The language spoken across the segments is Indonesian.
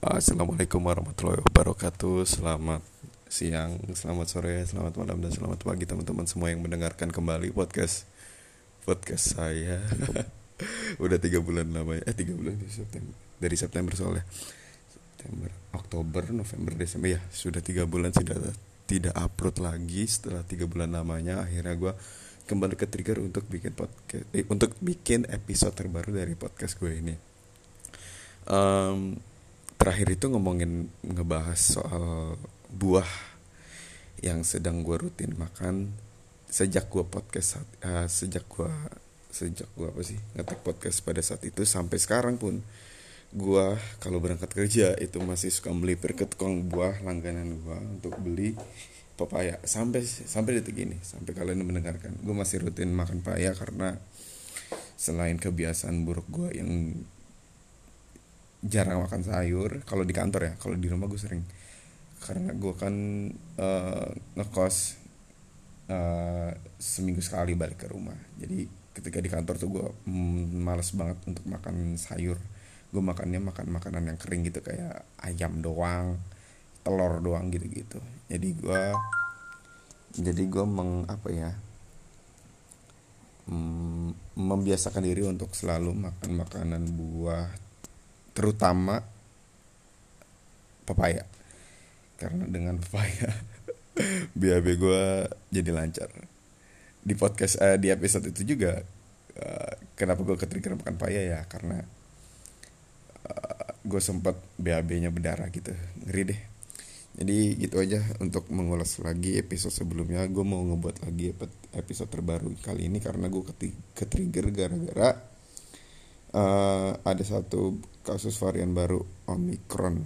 Assalamualaikum warahmatullahi wabarakatuh. Selamat siang, selamat sore, selamat malam, dan selamat pagi teman-teman semua yang mendengarkan kembali podcast Podcast saya. Udah tiga bulan lamanya Eh tiga bulan dari September Dari September soalnya. September, Oktober, November, Desember. Ya sudah tiga bulan sudah tidak upload lagi Setelah tiga bulan lamanya. Akhirnya gue kembali ke trigger untuk bikin podcast eh, Untuk bikin episode terbaru dari podcast gue ini. Um, terakhir itu ngomongin ngebahas soal buah yang sedang gue rutin makan sejak gue podcast uh, sejak gue sejak gue apa sih ngetek podcast pada saat itu sampai sekarang pun gue kalau berangkat kerja itu masih suka beli ke tukang buah langganan gue untuk beli pepaya. Sampai sampai detik ini sampai kalian mendengarkan gue masih rutin makan pepaya karena selain kebiasaan buruk gue yang jarang makan sayur. Kalau di kantor ya kalau di rumah gue sering. Karena gue kan uh, ngekos uh, seminggu sekali balik ke rumah. Jadi ketika di kantor tuh gue mm, males banget untuk makan sayur. Gue makannya makan makanan yang kering gitu kayak ayam doang telur doang gitu gitu jadi gue jadi gue meng apa ya mm, membiasakan diri untuk selalu makan makanan buah terutama papaya karena dengan papaya BAB gue jadi lancar. Di podcast uh, di episode itu juga uh, kenapa gue ketrigger makan papaya ya? Karena uh, gue sempat BAB-nya berdarah gitu. Ngeri deh. Jadi gitu aja untuk mengulas lagi episode sebelumnya. Gue mau ngebuat lagi episode terbaru kali ini karena gue ketrigger gara-gara uh, ada satu kasus varian baru Omicron.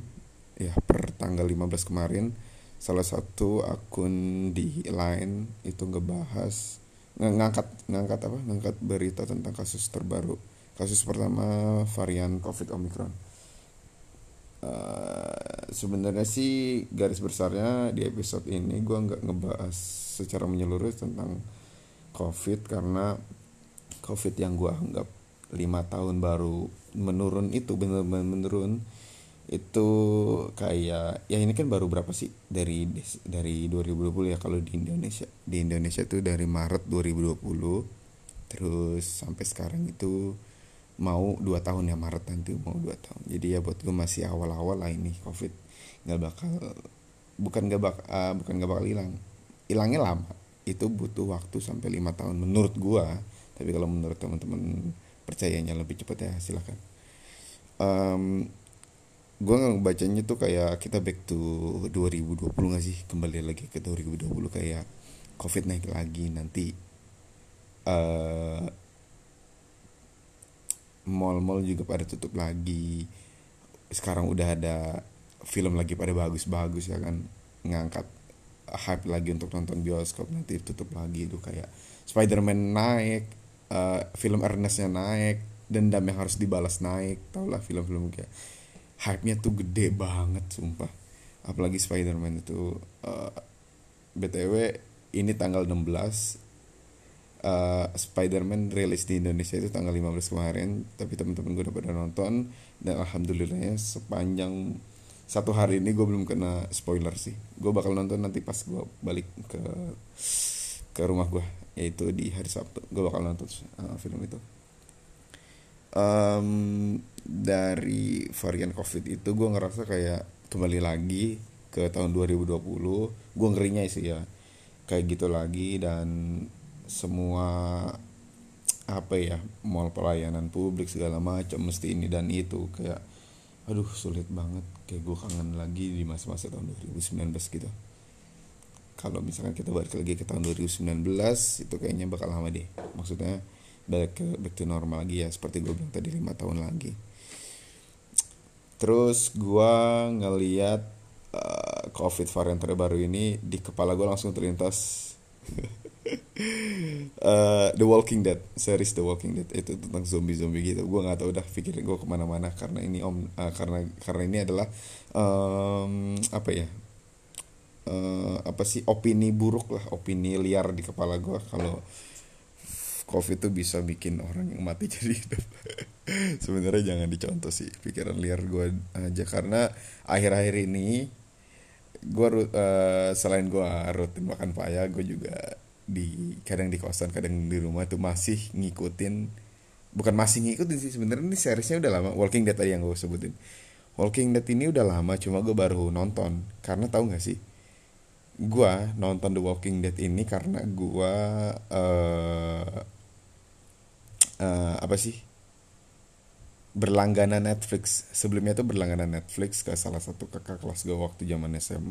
Ya per tanggal 15 kemarin salah satu akun di line itu ngebahas ngangkat ngangkat apa? Ngangkat berita tentang kasus terbaru. Kasus pertama varian covid omicron. Uh, sebenarnya sih garis besarnya di episode ini gue nggak ngebahas secara menyeluruh tentang covid karena covid yang gue anggap lima tahun baru menurun itu benar-benar menurun itu kayak ya ini kan baru berapa sih? Dari dari 2020 ya kalau di Indonesia. Di Indonesia itu dari Maret 2020 terus sampai sekarang itu mau dua tahun ya Maret nanti mau dua tahun. Jadi ya buat gue masih awal-awal lah ini COVID. Nggak bakal bukan nggak bak uh, bukan nggak bakal hilang. Hilangnya lama. Itu butuh waktu sampai lima tahun menurut gue tapi kalau menurut teman-teman percayanya lebih cepat ya silahkan um, gue bacanya tuh kayak kita back to 2020 gak sih? Kembali lagi ke 2020 kayak covid naik lagi nanti uh, mall-mall juga pada tutup lagi. Sekarang udah ada film lagi pada bagus-bagus ya kan ngangkat hype lagi untuk nonton bioskop nanti tutup lagi itu kayak Spider-Man naik uh, film Ernestnya naik dendam yang harus dibalas naik. Tau lah film-film kayak hype-nya tuh gede banget sumpah. Apalagi Spider-Man itu uh, eh, btw ini tanggal 16 uh, eh, Spider-Man rilis di Indonesia itu tanggal 15 kemarin tapi teman-teman gue udah pada nonton dan alhamdulillahnya sepanjang satu hari ini gue belum kena spoiler sih. Gue bakal nonton nanti pas gue balik ke ke rumah gue yaitu di hari Sabtu. Gue bakal nonton uh, film itu. Um, dari varian covid itu gue ngerasa kayak kembali lagi ke tahun 2020 gue ngerinya sih ya kayak gitu lagi dan semua apa ya mall pelayanan publik segala macam mesti ini dan itu. Kayak aduh sulit banget. Kayak gue kangen lagi di masa-masa tahun 2019 gitu kalau misalkan kita balik lagi ke tahun 2019 itu kayaknya bakal lama deh. Maksudnya balik ke back to normal lagi ya seperti gue bilang tadi lima tahun lagi. Terus gue ngeliat uh, covid varian terbaru ini di kepala gue langsung terlintas. Uh, The Walking Dead series The Walking Dead itu tentang zombie zombie gitu. Gue nggak tahu udah pikirin gue ke mana-mana karena ini om uh, karena karena ini adalah um, apa ya uh, apa sih opini buruk lah opini liar di kepala gue kalau covid tuh bisa bikin orang yang mati jadi hidup. Sebenarnya jangan dicontoh sih pikiran liar gue aja. Karena akhir-akhir ini gue uh, selain gue rutin makan paya gue juga di kadang di kosan kadang di rumah tuh masih ngikutin bukan masih ngikutin sih sebenarnya ini seriesnya udah lama. Walking Dead tadi yang gue sebutin. Walking Dead ini udah lama cuma gue baru nonton. Karena tahu nggak sih gue nonton The Walking Dead ini karena gue uh, uh, apa sih? Berlangganan Netflix. Sebelumnya tuh berlangganan Netflix ke salah satu kakak kelas gue waktu zaman SM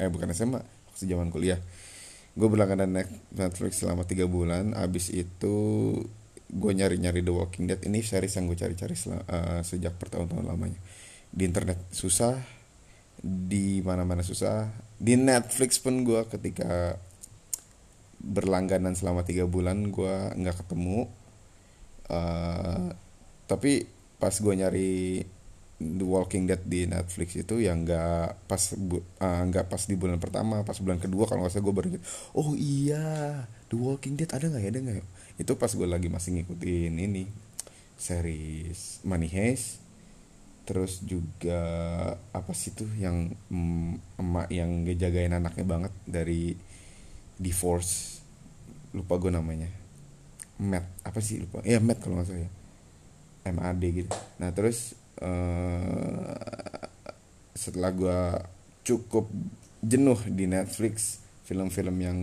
eh bukan SMA waktu zaman kuliah. Gue berlangganan Netflix selama tiga bulan. Abis itu gue nyari-nyari The Walking Dead. Ini series yang gue cari-cari uh, sejak bertahun-tahun lamanya. Di internet susah di mana-mana susah. Di Netflix pun gue ketika berlangganan selama tiga bulan gue nggak ketemu. Uh, tapi pas gue nyari The Walking Dead di Netflix itu yang nggak pas ah, nggak uh, pas di bulan pertama pas bulan kedua kalau nggak salah gue baru oh iya The Walking Dead ada nggak ya ada nggak ya? Itu pas gue lagi masih ngikutin ini series Money Heist terus juga apa sih tuh yang emak yang ngejagain anaknya banget dari divorce. Lupa gue namanya. Matt apa sih lupa? Ya Matt kalau nggak salah ya. MAD gitu. Nah terus uh, setelah gue cukup jenuh di Netflix film-film yang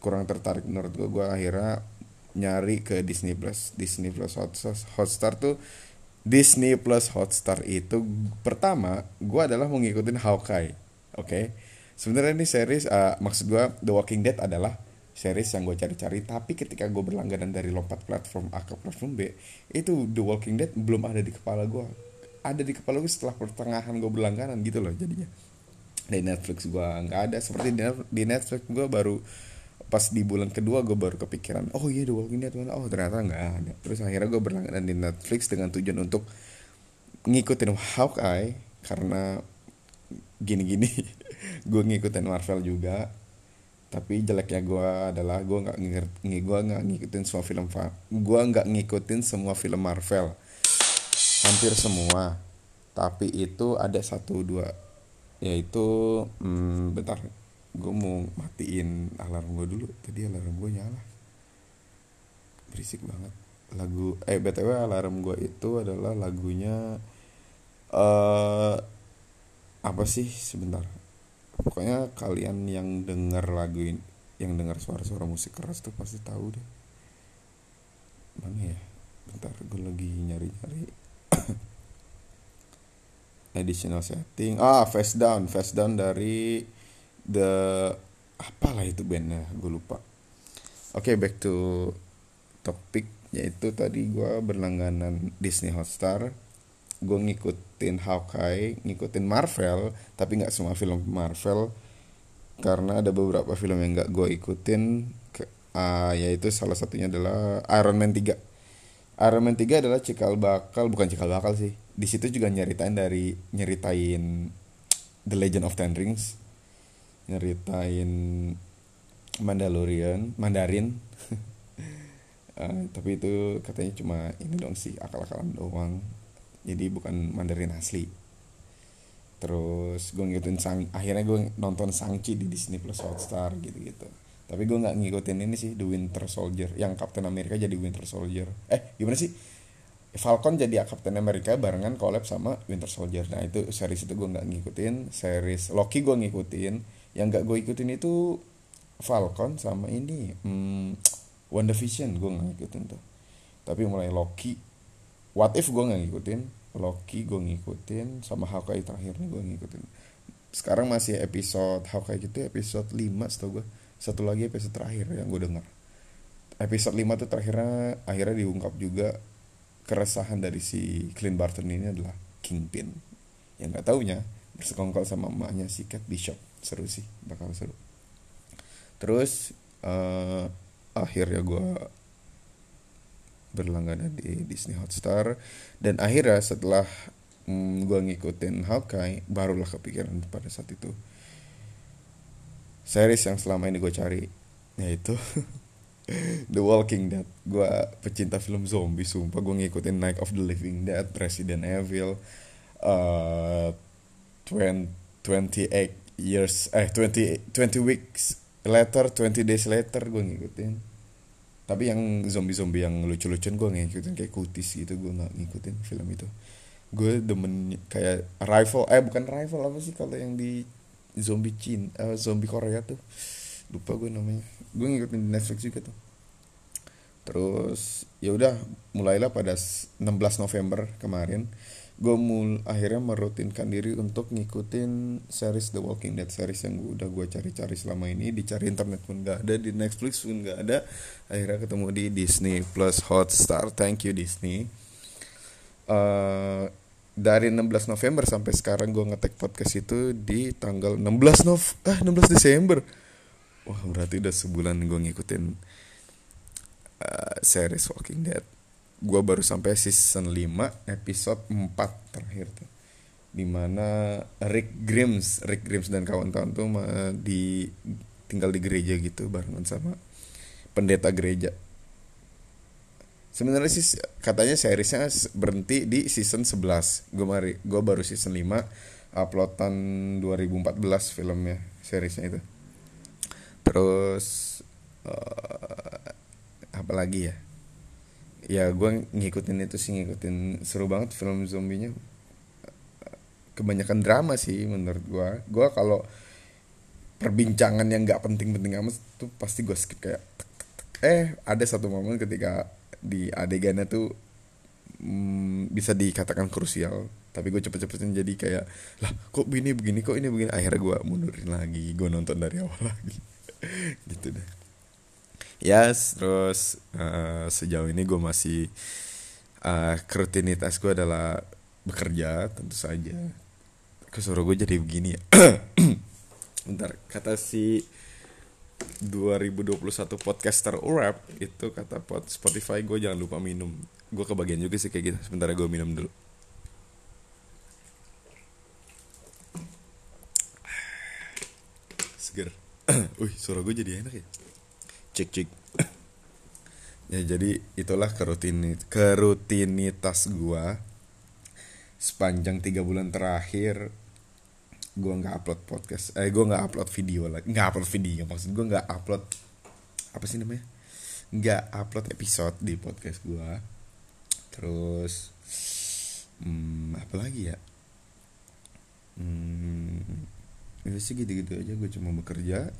kurang tertarik menurut gue gue akhirnya nyari ke Disney Plus. Disney Plus Hotstar tuh Disney Plus Hotstar itu pertama gue adalah mengikuti Hawkeye oke okay? sebenarnya ini series uh, maksud gue The Walking Dead adalah series yang gue cari-cari tapi ketika gue berlangganan dari lompat platform A ke platform B itu The Walking Dead belum ada di kepala gue ada di kepala gue setelah pertengahan gue berlangganan gitu loh jadinya di Netflix gue nggak ada seperti di Netflix gue baru pas di bulan kedua gue baru kepikiran oh iya The Walking Dead oh ternyata nggak ada. Terus akhirnya gue berlangganan di Netflix dengan tujuan untuk ngikutin Hawkeye karena gini-gini gue ngikutin Marvel juga. Tapi jeleknya gue adalah gue nggak ngerti gue nggak ngikutin semua film gue nggak ngikutin semua film Marvel. Hampir semua. Tapi itu ada satu dua. Yaitu hmm, bentar gue mau matiin alarm gue dulu. Tadi alarm gue nyala. Berisik banget. Lagu eh btw alarm gue itu adalah lagunya uh, apa sih? Sebentar. Pokoknya kalian yang dengar lagu ini yang dengar suara-suara musik keras tuh pasti tahu deh. Mana ya? Bentar gue lagi nyari-nyari. Additional setting. Ah face down. Face down dari the apalah itu bandnya? Gue lupa. Oke okay, back to topik yaitu tadi gue berlangganan Disney Hotstar. Gue ngikutin Hawkeye ngikutin Marvel tapi nggak semua film Marvel. Karena ada beberapa film yang nggak gue ikutin ke, uh, yaitu salah satunya adalah Iron Man 3 Iron Man 3 adalah cikal bakal bukan cikal bakal sih. Di situ juga nyeritain dari nyeritain The Legend of Ten Rings nyeritain Mandalorian Mandarin. Uh, tapi itu katanya cuma ini dong sih akal-akalan doang. Jadi bukan Mandarin asli. Terus gue ngikutin sang akhirnya gue nonton Sangchi di Disney Plus Hotstar gitu gitu tapi gue nggak ngikutin ini sih The Winter Soldier. Yang Captain America jadi Winter Soldier. Eh gimana sih? Falcon jadi Captain America barengan collab sama Winter Soldier. Nah itu series itu gue nggak ngikutin. Series Loki gue ngikutin yang nggak gue ikutin itu Falcon sama ini hmm, WandaVision gue nggak ngikutin tuh. Tapi mulai Loki. What If gue nggak ngikutin? Loki gue ngikutin sama Hawkeye terakhir nih gue ngikutin. Sekarang masih episode Hawkeye gitu episode 5 setahu gue satu lagi episode terakhir yang gue dengar episode 5 tuh terakhirnya akhirnya diungkap juga keresahan dari si Clint Barton ini adalah Kingpin. Yang nggak taunya bersekongkol sama emaknya si Cat Bishop seru sih bakal seru. Terus uh, akhirnya gue berlangganan di Disney Hotstar. Dan akhirnya setelah mm, gue ngikutin Hawkeye barulah kepikiran pada saat itu. Series yang selama ini gue cari yaitu The Walking Dead. Gue pecinta film zombie sumpah. Gue ngikutin Night of the Living Dead Resident Evil uh, 20, 28 years eh 20 20 weeks later 20 days later gue ngikutin. Tapi yang zombie-zombie yang lucu-lucuan gue ngikutin kayak kutis gitu gue nggak ngikutin film itu. Gue demen kayak rival eh bukan rival apa sih kalau yang di zombie Chin uh, zombie Korea tuh? Lupa gue namanya. Gue ngikutin di Netflix juga tuh. Terus ya udah mulailah pada 16 November kemarin gue mul akhirnya merutinkan diri untuk ngikutin series The Walking Dead series yang udah gue cari-cari selama ini dicari internet pun gak ada di Netflix pun gak ada. Akhirnya ketemu di Disney Plus Hotstar thank you Disney. Uh, dari 16 November sampai sekarang gue ngetek podcast itu di tanggal 16 Nov ah 16 Desember. Wah berarti udah sebulan gue ngikutin uh, series Walking Dead gue baru sampai season 5 episode 4 terakhir tuh. Di mana Rick Grimes Rick Grimes dan kawan-kawan tuh di tinggal di gereja gitu barengan sama pendeta gereja. Sebenarnya sih katanya seriesnya berhenti di season 11 gue mari gue baru season 5 uploadan 2014 filmnya seriesnya itu. Terus uh, apa lagi ya ya gue ngikutin itu sih ngikutin seru banget film zombinya. Kebanyakan drama sih menurut gue gue kalau perbincangan yang nggak penting-penting amat tuh pasti gue skip kayak eh ada satu momen ketika di adegannya tuh mm, bisa dikatakan krusial tapi gue cepet-cepetin jadi kayak lah kok begini begini kok ini begini? Akhirnya gue mundurin lagi gue nonton dari awal lagi. Gitu deh yes terus uh, sejauh ini gue masih uh, rutinitas gue adalah bekerja tentu saja. Kesuruh gue jadi begini ya? Bentar kata si 2021 podcaster rap itu kata pot Spotify gue jangan lupa minum. Gue kebagian juga sih kayak gitu sebentar gue minum dulu. Seger. Wih suara gue jadi enak ya cek cek ya jadi itulah kerutinit kerutinitas gua. Sepanjang tiga bulan terakhir gua nggak upload podcast. Eh gua nggak upload video lagi. Nggak upload video maksud gua nggak upload apa sih namanya? Nggak upload episode di podcast gua. Terus hmm, apa lagi ya? Hmm, ya sih gitu-gitu aja. Gue cuma bekerja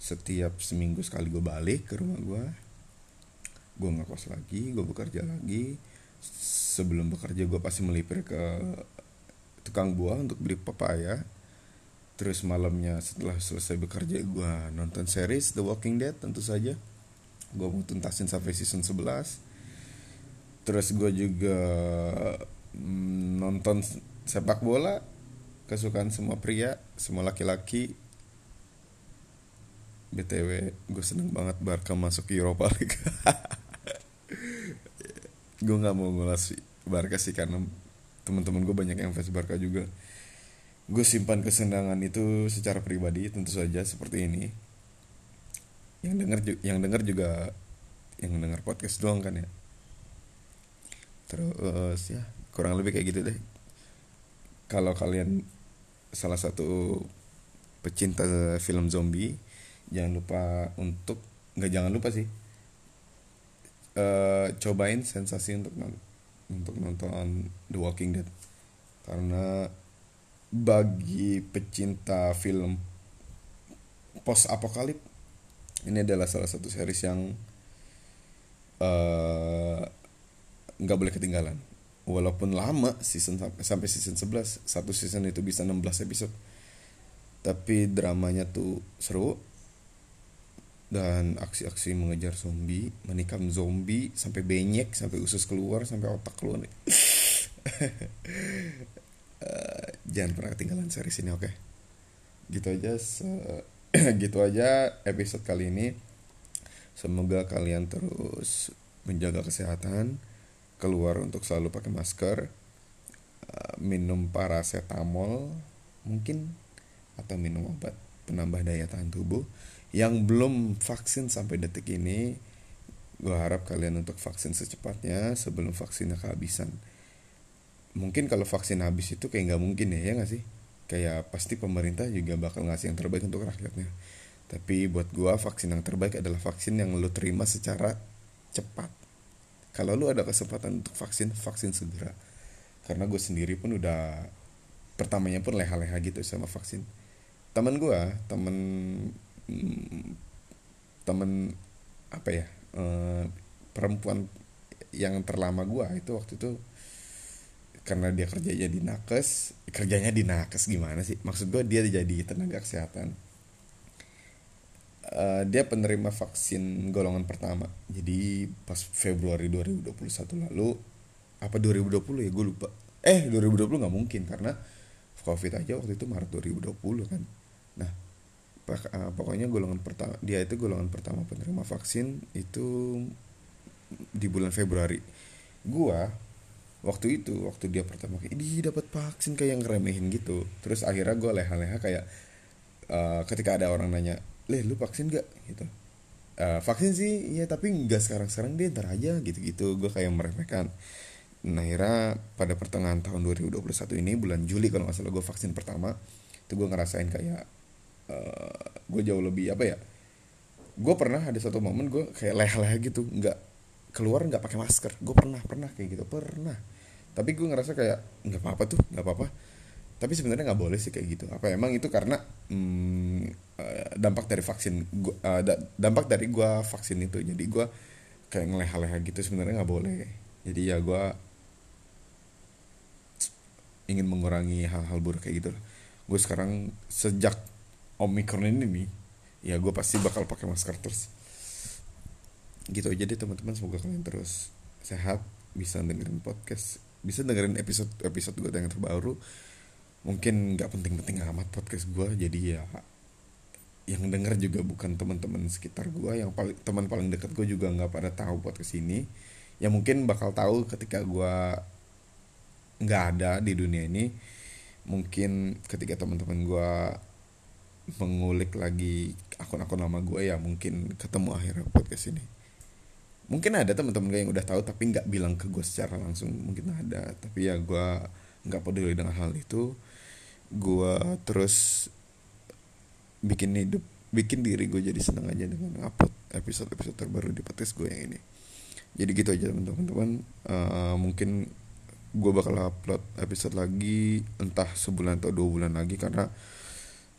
setiap seminggu sekali gue balik ke rumah gue gue nggak kos lagi gue bekerja lagi. Sebelum bekerja gue pasti melipir ke tukang buah untuk beli papaya terus malamnya setelah selesai bekerja gue nonton series The Walking Dead tentu saja. Gue mau tuntasin sampai season 11 terus gue juga mm, nonton sepak bola. Kesukaan semua pria semua laki-laki btw gue seneng banget Barca masuk Europa League. Gue nggak mau ngulas Barca sih karena teman-teman gue banyak yang fans Barca juga. Gue simpan kesenangan itu secara pribadi tentu saja seperti ini. Yang denger yang denger juga yang denger podcast doang kan ya. Terus ya kurang lebih kayak gitu deh. Kalau kalian salah satu pecinta film zombie jangan lupa untuk nggak jangan lupa sih uh, cobain sensasi untuk untuk nonton The Walking Dead. Karena bagi pecinta film post apokalip ini adalah salah satu series yang eh, nggak uh, boleh ketinggalan. Walaupun lama season sampai season 11 satu season itu bisa 16 episode. Tapi dramanya tuh seru dan aksi-aksi mengejar zombie, menikam zombie sampai benyek, sampai usus keluar, sampai otak keluar. uh, jangan pernah ketinggalan series ini, oke? Okay? Gitu aja, gitu aja episode kali ini. Semoga kalian terus menjaga kesehatan, keluar untuk selalu pakai masker, uh, minum paracetamol mungkin atau minum obat penambah daya tahan tubuh yang belum vaksin sampai detik ini gue harap kalian untuk vaksin secepatnya sebelum vaksinnya kehabisan. Mungkin kalau vaksin habis itu kayak nggak mungkin ya ya nggak sih? Kayak pasti pemerintah juga bakal ngasih yang terbaik untuk rakyatnya. Tapi buat gue vaksin yang terbaik adalah vaksin yang lo terima secara cepat. Kalau lo ada kesempatan untuk vaksin vaksin segera. Karena gue sendiri pun udah pertamanya pun leha-leha gitu sama vaksin. Teman gue temen mm, temen apa ya uh, perempuan yang terlama gue itu waktu itu karena dia kerjanya di nakes kerjanya di nakes gimana sih? Maksud gue dia jadi tenaga kesehatan. Uh, dia penerima vaksin golongan pertama. Jadi pas Februari 2021 lalu apa 2020 ya? Gue lupa. Eh 2020 nggak mungkin karena covid aja waktu itu Maret 2020 kan. Nah pokoknya golongan pertama dia itu golongan pertama penerima vaksin itu di bulan Februari. Gua waktu itu waktu dia pertama kayak ini dapat vaksin kayak yang ngeremehin gitu. Terus akhirnya gue leha-leha kayak uh, ketika ada orang nanya leh lu vaksin gak gitu. Uh, vaksin sih ya tapi nggak sekarang sekarang dia ntar aja gitu gitu gue kayak meremehkan. Nah akhirnya pada pertengahan tahun 2021 ini bulan Juli kalau nggak salah gue vaksin pertama. Itu gue ngerasain kayak uh, eh, gue jauh lebih apa ya gue pernah ada satu momen gue kayak leha-leha gitu nggak keluar nggak pakai masker. Gue pernah pernah kayak gitu pernah. Tapi gue ngerasa kayak nggak apa-apa tuh nggak apa-apa. Tapi sebenarnya nggak boleh sih kayak gitu. Apa emang itu karena hmm, dampak dari vaksin gua, uh, dampak dari gue vaksin itu. Jadi gue kayak ngeleha-leha gitu sebenarnya nggak boleh. Jadi ya gue ingin mengurangi hal-hal buruk kayak gitu gue sekarang sejak omikron ini nih ya gue pasti bakal pakai masker terus. Gitu aja deh teman-teman. Semoga kalian terus sehat bisa dengerin podcast bisa dengerin episode episode gue yang terbaru. Mungkin nggak penting-penting amat podcast gue jadi ya yang denger juga bukan teman-teman sekitar gue yang paling teman paling dekat gue juga nggak pada tahu podcast ini. Ya mungkin bakal tahu ketika gue nggak ada di dunia ini. Mungkin ketika teman-teman gue mengulik lagi akun-akun lama gue ya mungkin ketemu akhirnya podcast ini. Mungkin ada teman-teman gue yang udah tahu tapi nggak bilang ke gue secara langsung mungkin ada. Tapi ya gue nggak peduli dengan hal itu. Gue terus bikin hidup bikin diri gue jadi seneng aja dengan upload episode episode terbaru di podcast gue yang ini. Jadi gitu aja teman-teman uh, mungkin gue bakal upload episode lagi entah sebulan atau dua bulan lagi karena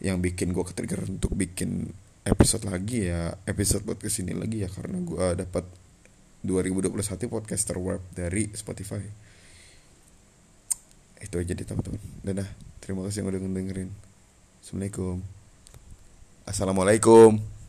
yang bikin gue ketrigger untuk bikin episode lagi ya episode podcast ini lagi ya karena gue dapat 2021 podcaster web dari Spotify. Itu aja deh teman-teman. Dadah. Terima kasih yang udah dengerin assalamualaikum. Assalamualaikum